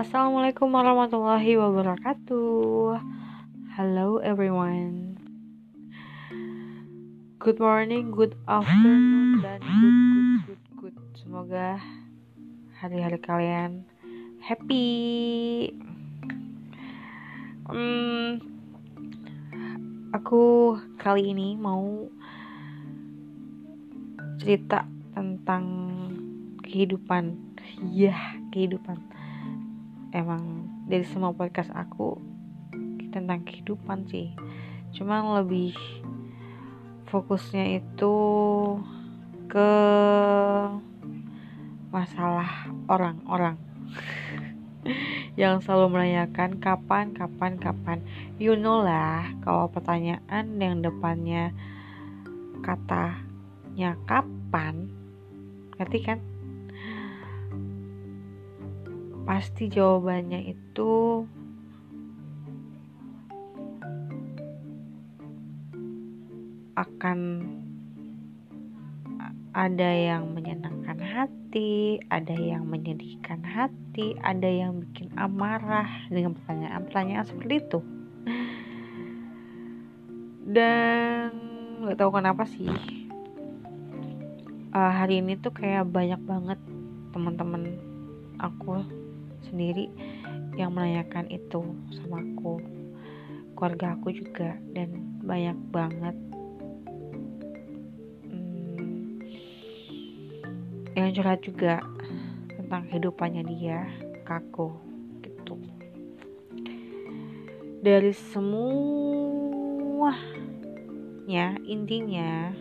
Assalamualaikum warahmatullahi wabarakatuh. Hello everyone. Good morning, good afternoon, dan good good good good. Semoga hari-hari kalian happy. Hmm, aku kali ini mau cerita tentang kehidupan. Ya, kehidupan. Emang dari semua podcast aku tentang kehidupan sih. Cuman lebih fokusnya itu ke masalah orang-orang yang selalu menanyakan kapan, kapan, kapan. You know lah, kalau pertanyaan yang depannya katanya kapan, ngerti kan? Pasti jawabannya itu akan ada yang menyenangkan hati, ada yang menyedihkan hati, ada yang bikin amarah dengan pertanyaan-pertanyaan seperti itu. Dan nggak tahu kenapa sih uh, hari ini tuh kayak banyak banget teman-teman aku sendiri yang menanyakan itu sama aku, keluarga aku juga dan banyak banget. Yang curhat juga tentang kehidupannya dia ke aku gitu. Dari semuanya intinya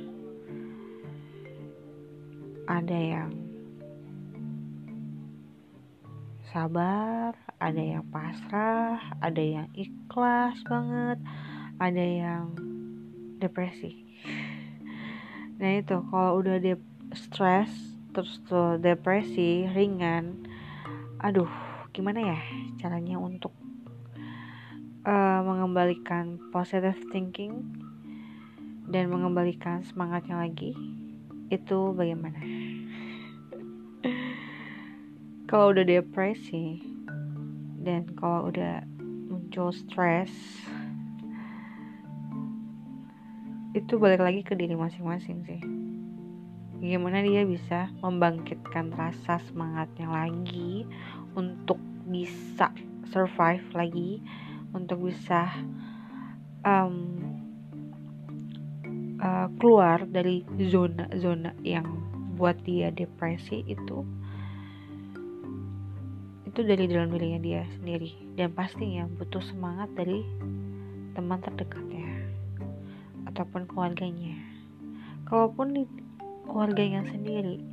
ada yang sabar ada yang pasrah ada yang ikhlas banget ada yang depresi. Nah itu kalau udah de stres terus tuh depresi ringan aduh gimana ya caranya untuk uh, mengembalikan positive thinking dan mengembalikan semangatnya lagi? Itu bagaimana kalau udah depresi dan kalau udah muncul stres itu balik lagi ke diri masing-masing sih. Gimana dia bisa membangkitkan rasa semangatnya lagi untuk bisa survive lagi untuk bisa um, uh, keluar dari zona-zona yang buat dia depresi itu itu dari dalam dirinya dia sendiri. Dan pastinya butuh semangat dari teman terdekatnya ataupun keluarganya. Kalaupun keluarganya sendiri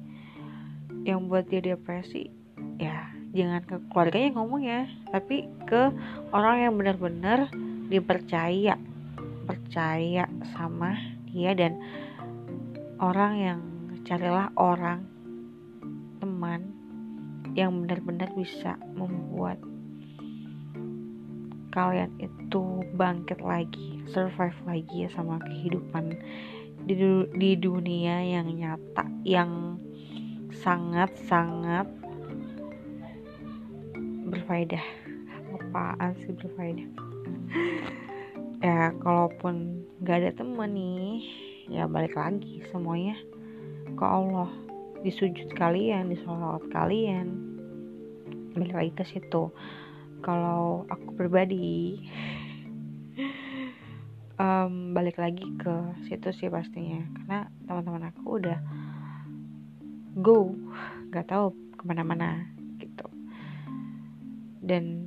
yang buat dia depresi ya jangan ke keluarganya ngomong ya tapi ke orang yang benar-benar dipercaya percaya sama dia dan orang yang carilah orang teman yang benar-benar bisa membuat kalian itu bangkit lagi survive lagi ya sama kehidupan di, di dunia yang nyata yang sangat-sangat berfaedah. Apaan sih berfaedah? Ya kalaupun nggak ada temen nih ya balik lagi semuanya ke Allah di sujud kalian di sholat kalian. Balik lagi ke situ. Kalau aku pribadi um, balik lagi ke situ sih pastinya. Karena teman-teman aku udah go nggak tahu ke mana-mana gitu. Dan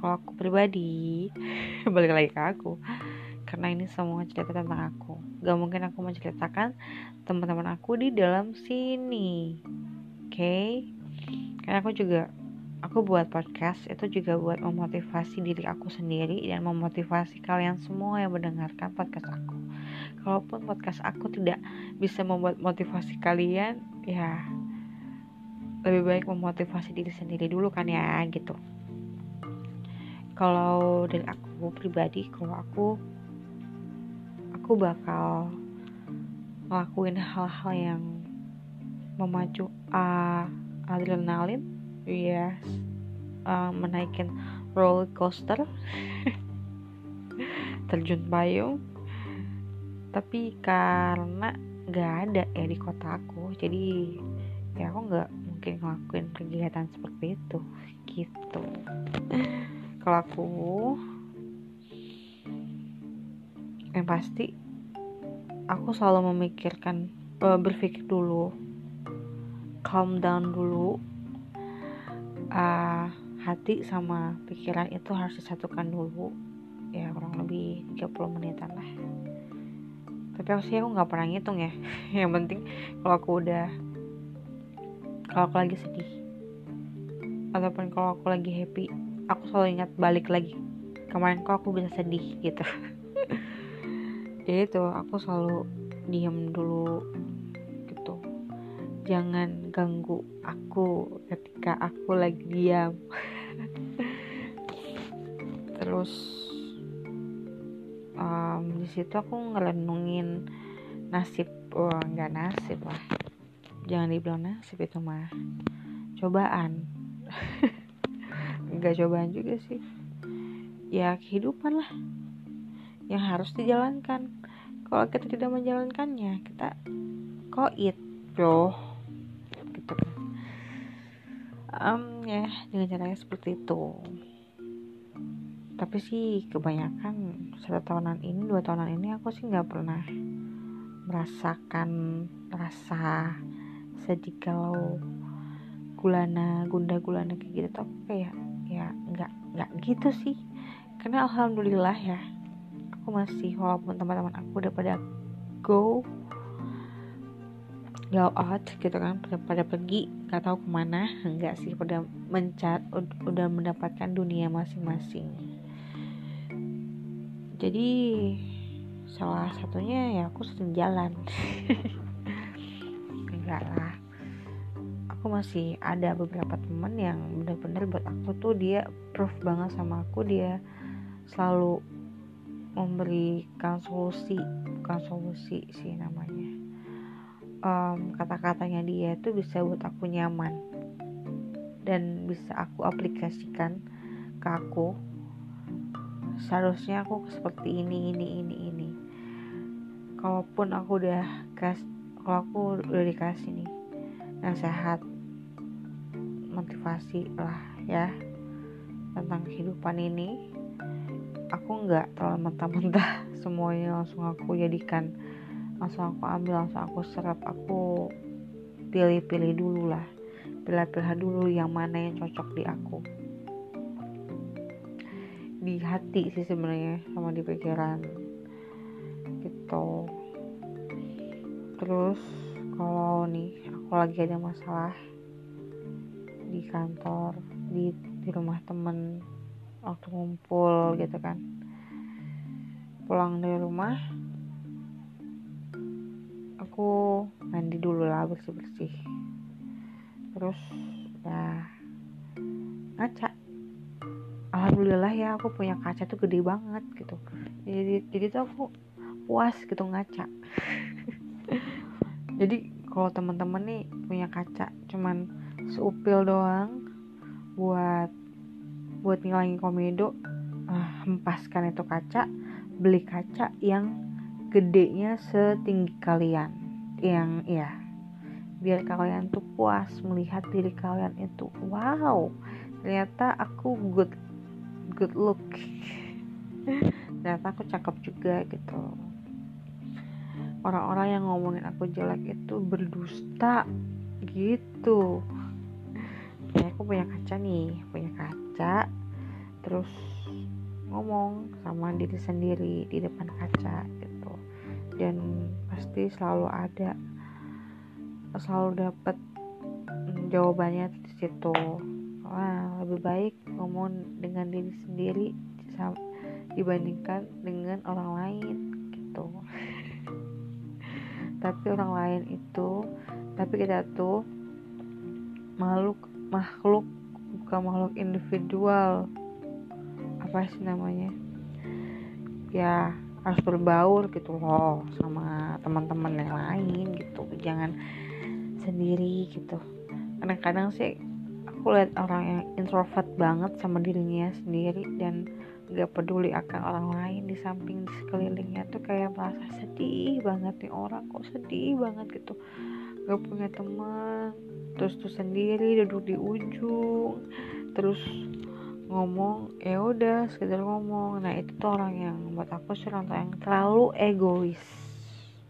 kalau aku pribadi balik lagi ke aku. Karena ini semua cerita tentang aku gak mungkin aku menceritakan teman-teman aku di dalam sini oke okay? karena aku juga aku buat podcast itu juga buat memotivasi diri aku sendiri dan memotivasi kalian semua yang mendengarkan podcast aku. Kalaupun podcast aku tidak bisa membuat motivasi kalian, ya lebih baik memotivasi diri sendiri dulu kan ya gitu. Kalau dari aku pribadi, kalau aku aku bakal ngelakuin hal-hal yang memacu uh, adrenalin yes uh, menaikin roller coaster terjun payung. Tapi karena nggak ada ya di kota aku jadi ya aku nggak mungkin ngelakuin kegiatan seperti itu gitu. Kalau aku yang pasti aku selalu memikirkan uh, berpikir dulu. Calm down dulu. Uh, hati sama pikiran itu harus disatukan dulu. Ya kurang lebih 30 menitan lah. Tapi aku sih aku nggak pernah ngitung ya. Yang penting kalau aku udah kalau aku lagi sedih ataupun kalau aku lagi happy aku selalu ingat balik lagi kemarin kok aku bisa sedih gitu jadi itu aku selalu diem dulu gitu. Jangan ganggu aku ketika aku lagi diam. Terus um, di situ aku ngerenungin nasib oh nggak nasib lah. Jangan dibilang nasib itu mah cobaan. Nggak cobaan juga sih. Ya kehidupan lah yang harus dijalankan kalau kita tidak menjalankannya kita koit bro. Gitu. Kan um, ya dengan caranya seperti itu. Tapi sih kebanyakan satu tahunan ini dua tahunan ini aku sih nggak pernah merasakan rasa sedih kalau gulana gunda gulana kayak gitu tapi kayak ya nggak nggak gitu sih. Karena alhamdulillah ya aku masih walaupun teman-teman aku udah pada go go out gitu kan pada, pada pergi nggak tahu ke mana enggak sih pada mencat udah mendapatkan dunia masing-masing. Jadi salah satunya ya aku sedang jalan. Enggak lah. Aku masih ada beberapa teman yang bener-bener buat aku tuh dia proof banget sama aku dia selalu memberikan solusi bukan solusi sih namanya. Um, kata-katanya dia itu bisa buat aku nyaman dan bisa aku aplikasikan ke aku. Seharusnya aku seperti ini ini ini ini. Kalaupun aku udah kas kalau aku udah dikasih nih nasihat motivasi lah ya tentang kehidupan ini aku nggak terlalu mentah-mentah. Semuanya langsung aku jadikan langsung aku ambil langsung aku serap aku pilih-pilih dulu lah. Pilih-pilih dulu yang mana yang cocok di aku. Di hati sih sebenarnya sama di pikiran gitu. Terus kalau nih aku lagi ada masalah di kantor di di rumah temen waktu ngumpul gitu kan. Pulang dari rumah aku mandi dulu lah bersih bersih terus ya ngaca alhamdulillah ya aku punya kaca tuh gede banget gitu. Jadi jadi tuh aku puas gitu ngaca. Jadi kalau teman-teman nih punya kaca cuman seupil doang buat buat ngilangin komedo uh, hempaskan itu kaca beli kaca yang gedenya setinggi kalian. Yang ya biar kalian tuh puas melihat diri kalian itu. Wow ternyata aku good good look. Ternyata aku cakep juga gitu. Orang-orang yang ngomongin aku jelek itu berdusta gitu. Ya aku punya kaca nih punya kaca terus ngomong sama diri sendiri di depan kaca gitu. Dan pasti selalu ada selalu dapat jawabannya di situ. Wah lebih baik ngomong dengan diri sendiri dibandingkan dengan orang lain gitu. Tapi orang lain itu tapi kita tuh makhluk makhluk bukan makhluk individual. Apa sih namanya? Ya harus berbaur gitu loh sama teman-teman yang lain gitu. Jangan sendiri gitu. Kadang-kadang sih aku lihat orang yang introvert banget sama dirinya sendiri dan gak peduli akan orang lain di samping di sekelilingnya tuh kayak merasa sedih banget nih orang kok sedih banget gitu gak punya teman. Terus tuh sendiri duduk di ujung. Terus ngomong ya udah sekedar ngomong. Nah itu tuh orang yang buat aku sih orang yang terlalu egois.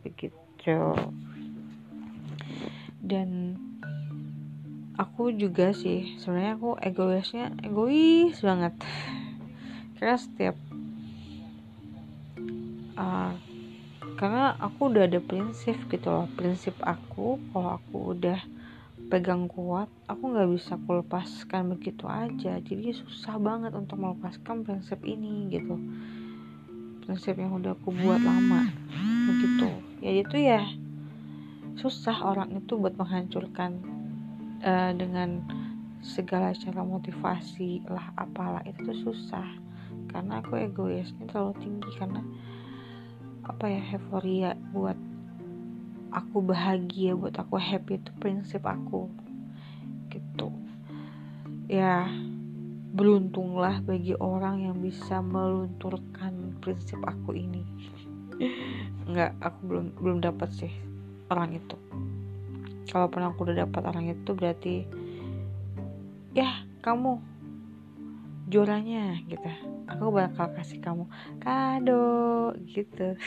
Begitu. Dan aku juga sih sebenarnya aku egoisnya egois banget. Karena setiap uh, karena aku udah ada prinsip gitu loh. Prinsip aku kalau aku udah pegang kuat aku nggak bisa aku lepaskan begitu aja. Jadi susah banget untuk melepaskan prinsip ini gitu. Prinsip yang udah aku buat lama begitu. Ya itu ya susah orang itu buat menghancurkan uh, dengan segala cara motivasi lah apalah. Itu tuh susah. Karena aku egoisnya terlalu tinggi karena apa ya euforia buat aku bahagia buat aku happy itu prinsip aku gitu. Ya beruntunglah bagi orang yang bisa melunturkan prinsip aku ini. Nggak aku belum belum dapat sih orang itu. Kalaupun aku udah dapat orang itu berarti ya kamu jualannya gitu. Aku bakal kasih kamu kado gitu.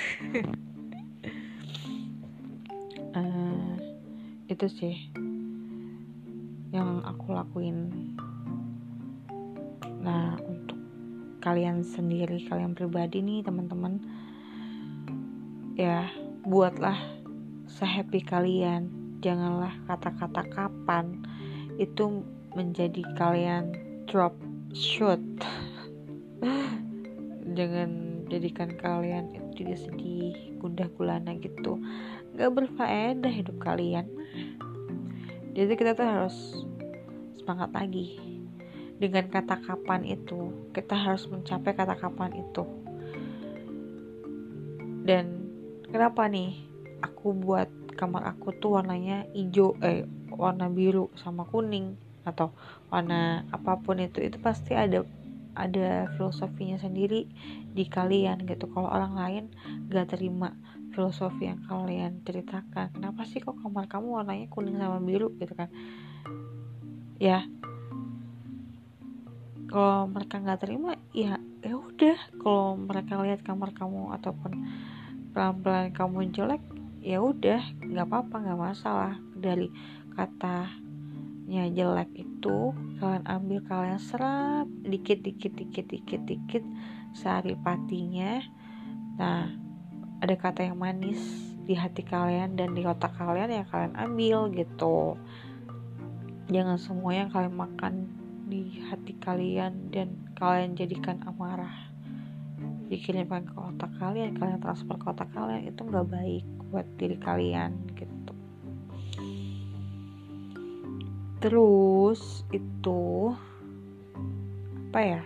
Uh, itu sih yang aku lakuin. Nah untuk kalian sendiri kalian pribadi nih teman-teman ya buatlah sehappy kalian. Janganlah kata-kata kapan itu menjadi kalian drop shoot jangan jadikan kalian itu jadi sedih gundah gulana gitu. Gak berfaedah hidup kalian. Jadi kita tuh harus semangat lagi. Dengan kata kapan itu kita harus mencapai kata kapan itu. Dan kenapa nih aku buat kamar aku tuh warnanya hijau eh warna biru sama kuning atau warna apa pun itu itu pasti ada ada filosofinya sendiri di kalian gitu. Kalau orang lain gak terima filosofi yang kalian ceritakan kenapa sih kok kamar kamu warnanya kuning sama biru gitu kan? Ya. Kalau mereka nggak terima ya ya udah. Kalau mereka lihat kamar kamu ataupun pelan-pelan kamu jelek ya udah nggak apa-apa nggak masalah. Dari katanya jelek itu kalian ambil kalian serap dikit dikit dikit dikit dikit sehari patinya. Nah ada kata yang manis di hati kalian dan di otak kalian yang kalian ambil gitu. Jangan semua yang kalian makan di hati kalian dan kalian jadikan amarah. Dikirimkan ke otak kalian kalian transfer ke otak kalian itu nggak baik buat diri kalian gitu terus itu apa ya?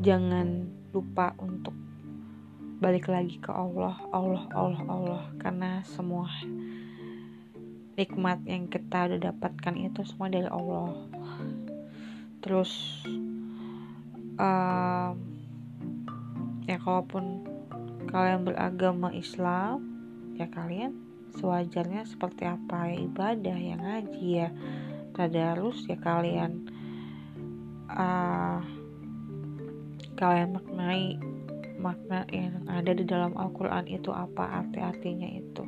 Jangan lupa untuk balik lagi ke Allah Allah Allah Allah. Karena semua nikmat yang kita udah dapatkan itu semua dari Allah. Terus um, ya kalaupun kalian beragama Islam ya kalian sewajarnya seperti apa ya? Ibadah yang ngaji ya tadarus ya kalian uh, kalian maknai makna yang ada di dalam Al-Quran itu apa arti-artinya itu.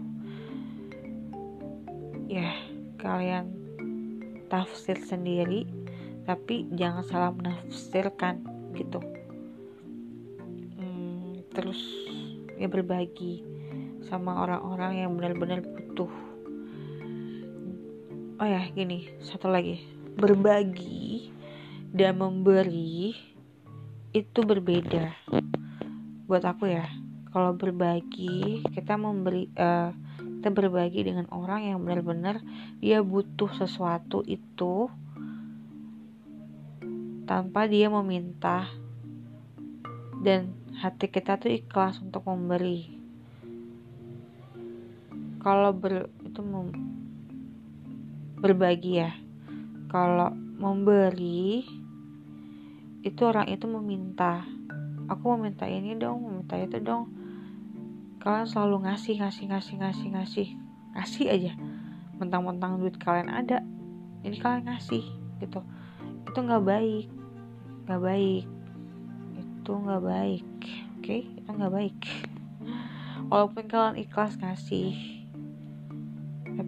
Ya kalian tafsir sendiri tapi jangan salah menafsirkan gitu. Hmm, terus ya berbagi sama orang-orang yang benar-benar butuh. Oh ya gini satu lagi. Berbagi dan memberi itu berbeda. Buat aku ya kalau berbagi kita memberi uh, kita berbagi dengan orang yang benar-benar dia butuh sesuatu itu tanpa dia meminta. Dan hati kita tuh ikhlas untuk memberi kalau ber, itu mem, berbagi ya. Kalau memberi itu orang itu meminta. Aku mau minta ini dong mau minta itu dong. Kalian selalu ngasih ngasih ngasih ngasih ngasih ngasih aja. Mentang-mentang duit kalian ada ini kalian ngasih gitu. Itu nggak baik nggak baik. Itu nggak baik oke? Okay? itu nggak baik. Walaupun kalian ikhlas ngasih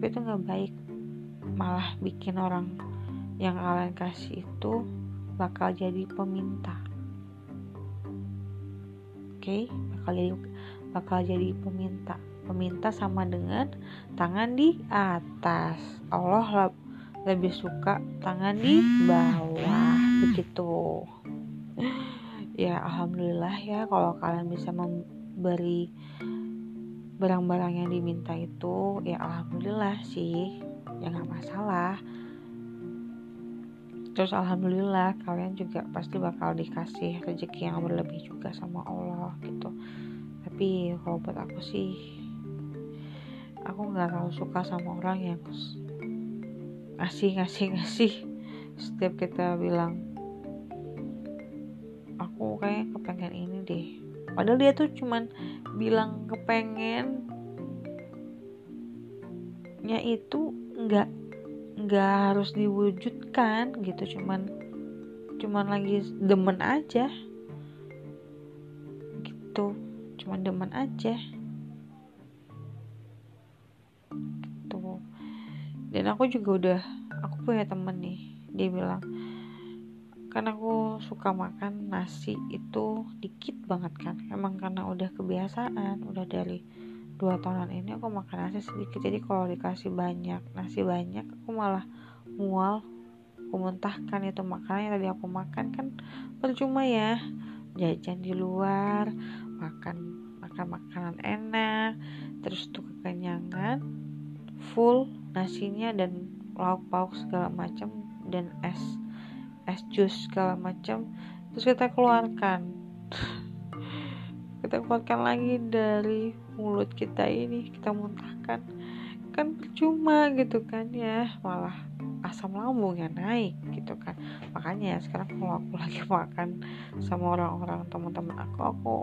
tapi itu nggak baik. Malah bikin orang yang kalian kasih itu bakal jadi peminta. Oke? Okay? bakal jadi bakal jadi peminta. Peminta sama dengan tangan di atas. Allah lebih suka tangan di bawah. Begitu. Ya alhamdulillah ya kalau kalian bisa memberi barang-barang yang diminta itu ya alhamdulillah sih ya nggak masalah. Terus alhamdulillah kalian juga pasti bakal dikasih rezeki yang berlebih juga sama Allah gitu. Tapi kalau buat aku sih aku nggak terlalu suka sama orang yang ngasih ngasih ngasih. Setiap kita bilang aku kayak kepengen ini deh padahal dia tuh cuman bilang kepengen nya itu nggak nggak harus diwujudkan gitu cuman cuman lagi demen aja. Gitu cuman demen aja. Dan aku juga udah aku punya temen nih dia bilang kan aku suka makan nasi itu dikit banget kan. Emang karena udah kebiasaan udah dari dua tahunan ini aku makan nasi sedikit. Jadi kalau dikasih banyak nasi banyak aku malah mual aku muntahkan itu makanannya tadi aku makan. Kan percuma ya jajan di luar makan makan makanan enak terus tuh kekenyangan full nasinya dan lauk pauk segala macam dan es es jus segala macam terus kita keluarkan. Kita keluarkan lagi dari mulut kita ini kita muntahkan. Kan percuma gitu kan ya malah asam lambung yang naik gitu kan. Makanya sekarang kalau aku lagi makan sama orang-orang teman-teman aku aku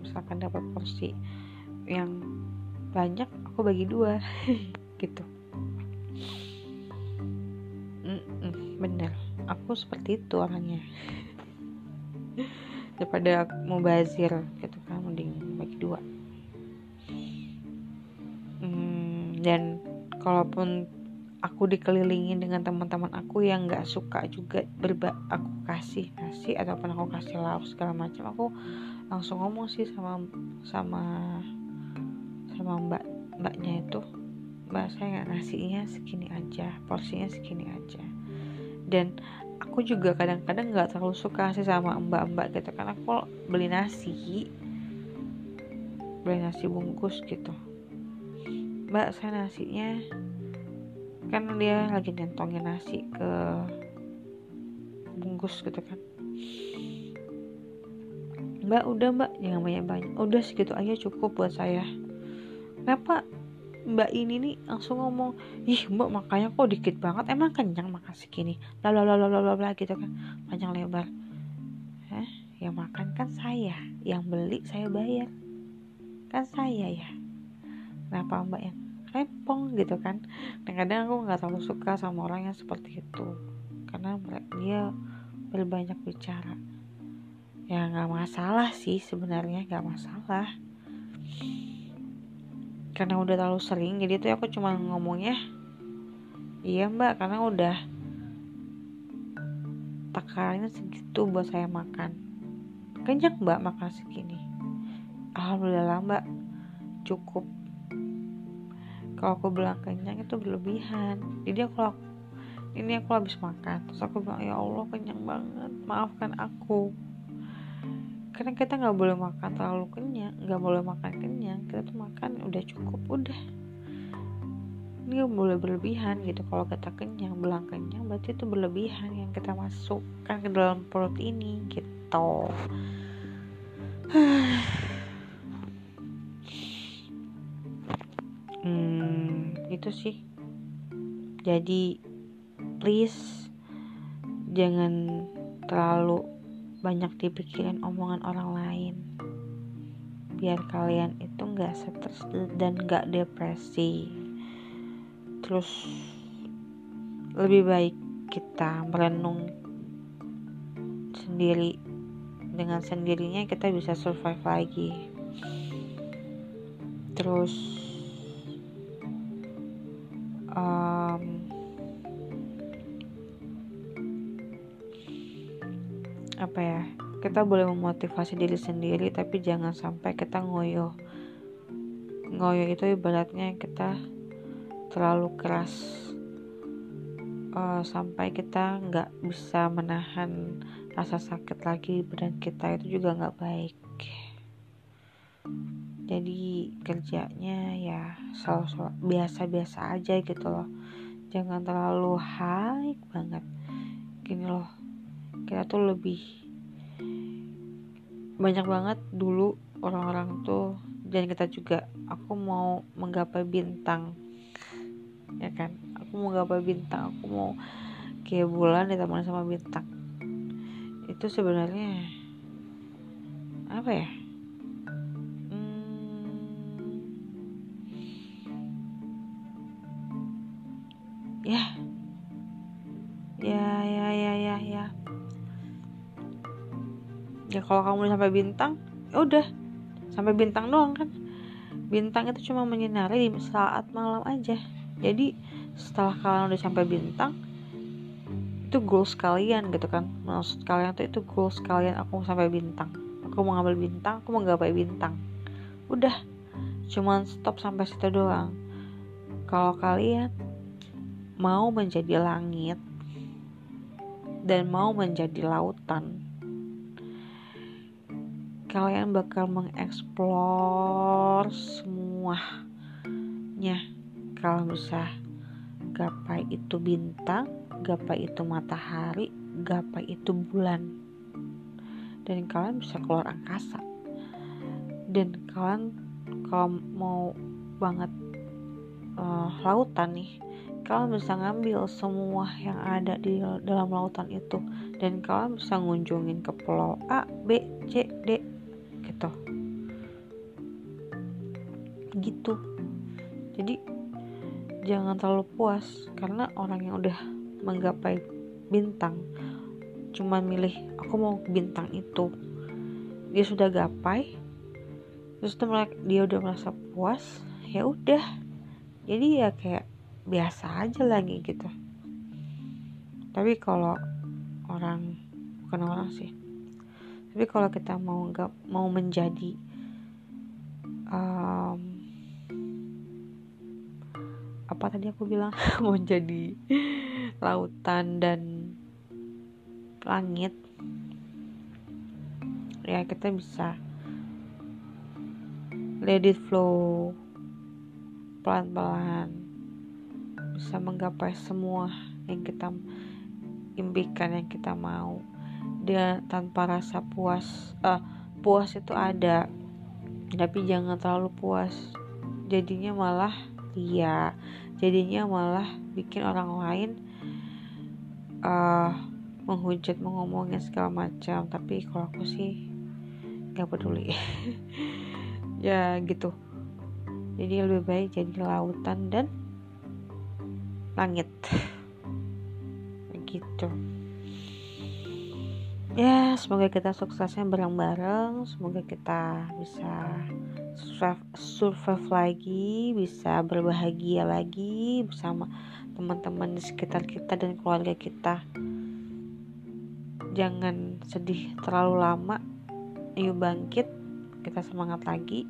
misalkan dapat porsi yang banyak aku bagi dua gitu. Bener aku seperti itu orangnya. Daripada mau bazir gitu kan mending bagi dua. Hmm, dan kalaupun aku dikelilingi dengan teman-teman aku yang nggak suka juga berba aku kasih nasi ataupun aku kasih lauk segala macam aku langsung ngomong sih sama sama sama mbak mbaknya itu mbak saya nggak nasinya segini aja porsinya segini aja dan aku juga kadang-kadang nggak terlalu suka sih sama mbak-mbak gitu. Kan aku beli nasi. Beli nasi bungkus gitu. Mbak saya nasinya kan dia lagi nyentongin nasi ke bungkus gitu kan. Mbak udah mbak. Jangan banyak-banyak. Udah segitu aja cukup buat saya. Kenapa mbak ini nih langsung ngomong ih mbak makanya kok dikit banget emang kenyang makan segini? Lalu gitu kan panjang lebar. Eh yang makan kan saya yang beli saya bayar. Kan saya ya? Kenapa mbak yang rempong gitu kan? Dan kadang aku nggak terlalu suka sama orang yang seperti itu karena dia berbanyak bicara. Ya nggak masalah sih sebenarnya nggak masalah karena udah terlalu sering jadi tuh aku cuma ngomongnya iya mbak karena udah takarannya segitu buat saya makan. Kenyang mbak makan segini. Alhamdulillah mbak cukup. Kalau aku bilang kenyang itu berlebihan. Jadi aku ini aku habis makan terus aku bilang ya Allah kenyang banget maafkan aku karena kita nggak boleh makan terlalu kenyang nggak boleh makan kenyang kita tuh makan udah cukup udah. Ini gak boleh berlebihan gitu kalau kita kenyang bilang kenyang berarti itu berlebihan yang kita masukkan ke dalam perut ini gitu. Hmm, itu sih. Jadi please jangan terlalu banyak dipikirin omongan orang lain. Biar kalian itu nggak stres dan nggak depresi. Terus lebih baik kita merenung sendiri. Dengan sendirinya kita bisa survive lagi. Terus um, apa ya kita boleh memotivasi diri sendiri tapi jangan sampai kita ngoyo. Ngoyo itu ibaratnya kita terlalu keras. Uh, sampai kita nggak bisa menahan rasa sakit lagi badan kita itu juga nggak baik. Jadi kerjanya ya selalu biasa-biasa aja gitu loh. Jangan terlalu high banget. Gini loh kita tuh lebih banyak banget dulu orang-orang tuh dan kita juga aku mau menggapai bintang. Ya kan? Aku mau menggapai bintang aku mau kayak bulan ditemani sama bintang. Itu sebenarnya apa ya? Hmm, ya ya kalau kamu udah sampai bintang ya udah. Sampai bintang doang kan. Bintang itu cuma menyinari di saat malam aja. Jadi setelah kalian udah sampai bintang itu goals kalian gitu kan. Maksud kalian tuh itu goals kalian aku mau sampai bintang. Aku mau ngambil bintang aku mau gapai bintang. Udah. Cuman stop sampai situ doang. Kalau kalian mau menjadi langit dan mau menjadi lautan kalian bakal mengeksplor semuanya kalau bisa gapai itu bintang gapai itu matahari gapai itu bulan. Dan kalian bisa keluar angkasa. Dan kalian kalau mau banget uh, lautan nih kalian bisa ngambil semua yang ada di dalam lautan itu. Dan kalian bisa ngunjungin ke pulau A, B, C, gitu. Jadi jangan terlalu puas karena orang yang udah menggapai bintang cuma milih aku mau bintang itu. Dia sudah gapai terus dia udah merasa puas ya udah. Jadi ya kayak biasa aja lagi gitu. Tapi kalau orang bukan orang sih. Tapi kalau kita mau nggak mau menjadi um, apa tadi aku bilang? Mau jadi lautan dan langit. Ya kita bisa let it flow pelan-pelan. Bisa menggapai semua yang kita impikan yang kita mau. Dia tanpa rasa puas uh, puas itu ada. Tapi jangan terlalu puas. Jadinya malah iya. Jadinya malah bikin orang lain uh, menghujat mengomongin segala macam. Tapi kalau aku sih nggak peduli. Ya gitu. Jadi lebih baik jadi lautan dan langit. Gitu. Ya semoga kita suksesnya bareng-bareng. Semoga kita bisa survive, lagi bisa berbahagia lagi bersama teman-teman di sekitar kita dan keluarga kita. Jangan sedih terlalu lama yuk bangkit kita semangat lagi.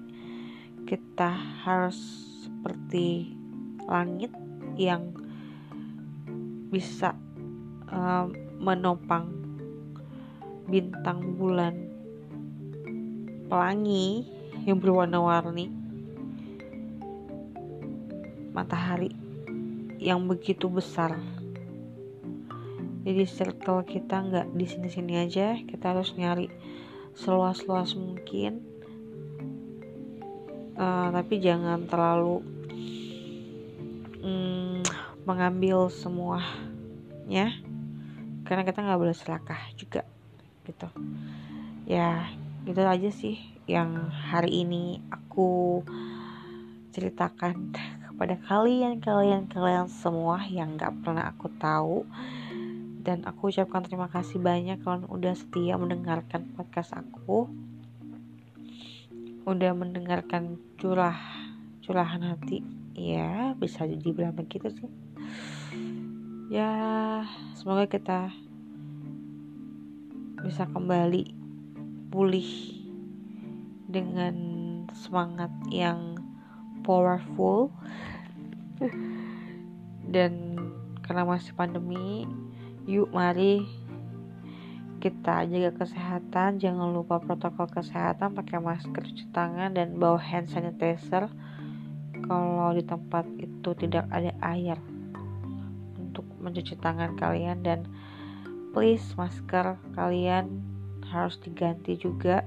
Kita harus seperti langit yang bisa uh, menopang bintang bulan pelangi yang berwarna-warni. Matahari yang begitu besar. Jadi circle kita nggak di sini-sini aja. Kita harus nyari seluas-luas mungkin. Uh, tapi jangan terlalu mm, mengambil semuanya. Karena kita nggak boleh selakah juga gitu. Ya gitu aja sih yang hari ini aku ceritakan kepada kalian kalian kalian semua yang nggak pernah aku tahu. Dan aku ucapkan terima kasih banyak kalian udah setia mendengarkan podcast aku. Udah mendengarkan curah curahan hati. Ya bisa dibilang begitu sih. Ya semoga kita bisa kembali pulih dengan semangat yang powerful. Dan karena masih pandemi yuk mari kita jaga kesehatan. Jangan lupa protokol kesehatan pakai masker cuci tangan dan bawa hand sanitizer kalau di tempat itu tidak ada air mencuci tangan kalian. Dan please masker kalian harus diganti juga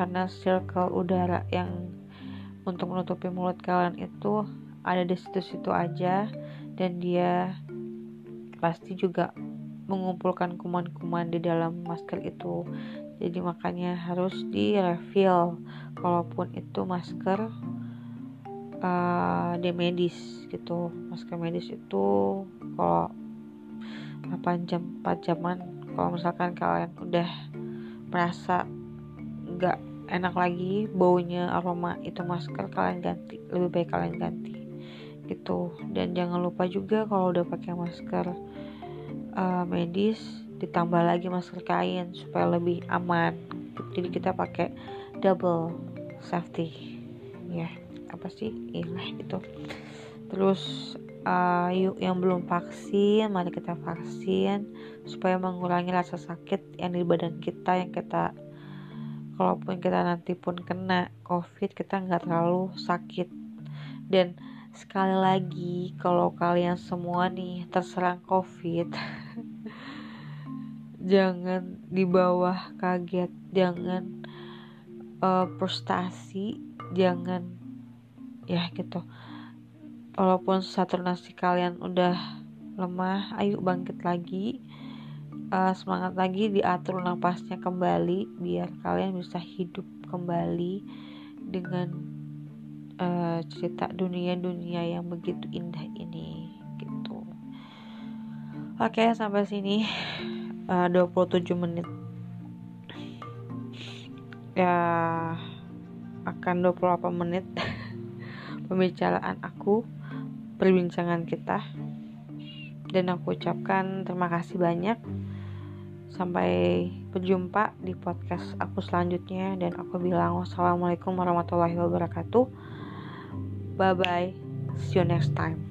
karena circle udara yang untuk menutupi mulut kalian itu ada di situ-situ aja dan dia pasti juga mengumpulkan kuman-kuman di dalam masker itu. Jadi makanya harus di refill kalaupun itu masker uh, di medis gitu. Masker medis itu kalau 8 jam 4 jaman kalau misalkan kalian udah merasa nggak enak lagi baunya aroma itu masker kalian ganti lebih baik kalian ganti gitu. Dan jangan lupa juga kalau udah pakai masker uh, medis ditambah lagi masker kain supaya lebih aman. Jadi kita pakai double safety ya. Yeah apa sih? Ilah gitu terus uh, yuk yang belum vaksin mari kita vaksin supaya mengurangi rasa sakit yang di badan kita yang kita kalaupun kita nanti pun kena covid kita nggak terlalu sakit. Dan sekali lagi kalau kalian semua nih terserang covid jangan di bawah kaget jangan uh, frustasi jangan ya gitu. Walaupun nasi kalian udah lemah ayo bangkit lagi uh, semangat lagi diatur napasnya kembali biar kalian bisa hidup kembali dengan uh, cerita dunia-dunia yang begitu indah ini gitu oke okay, sampai sini uh, 27 menit ya akan 28 menit pembicaraan aku, perbincangan kita. Dan aku ucapkan terima kasih banyak. Sampai berjumpa di podcast aku selanjutnya dan aku bilang wassalamualaikum warahmatullahi wabarakatuh. Bye bye. See you next time.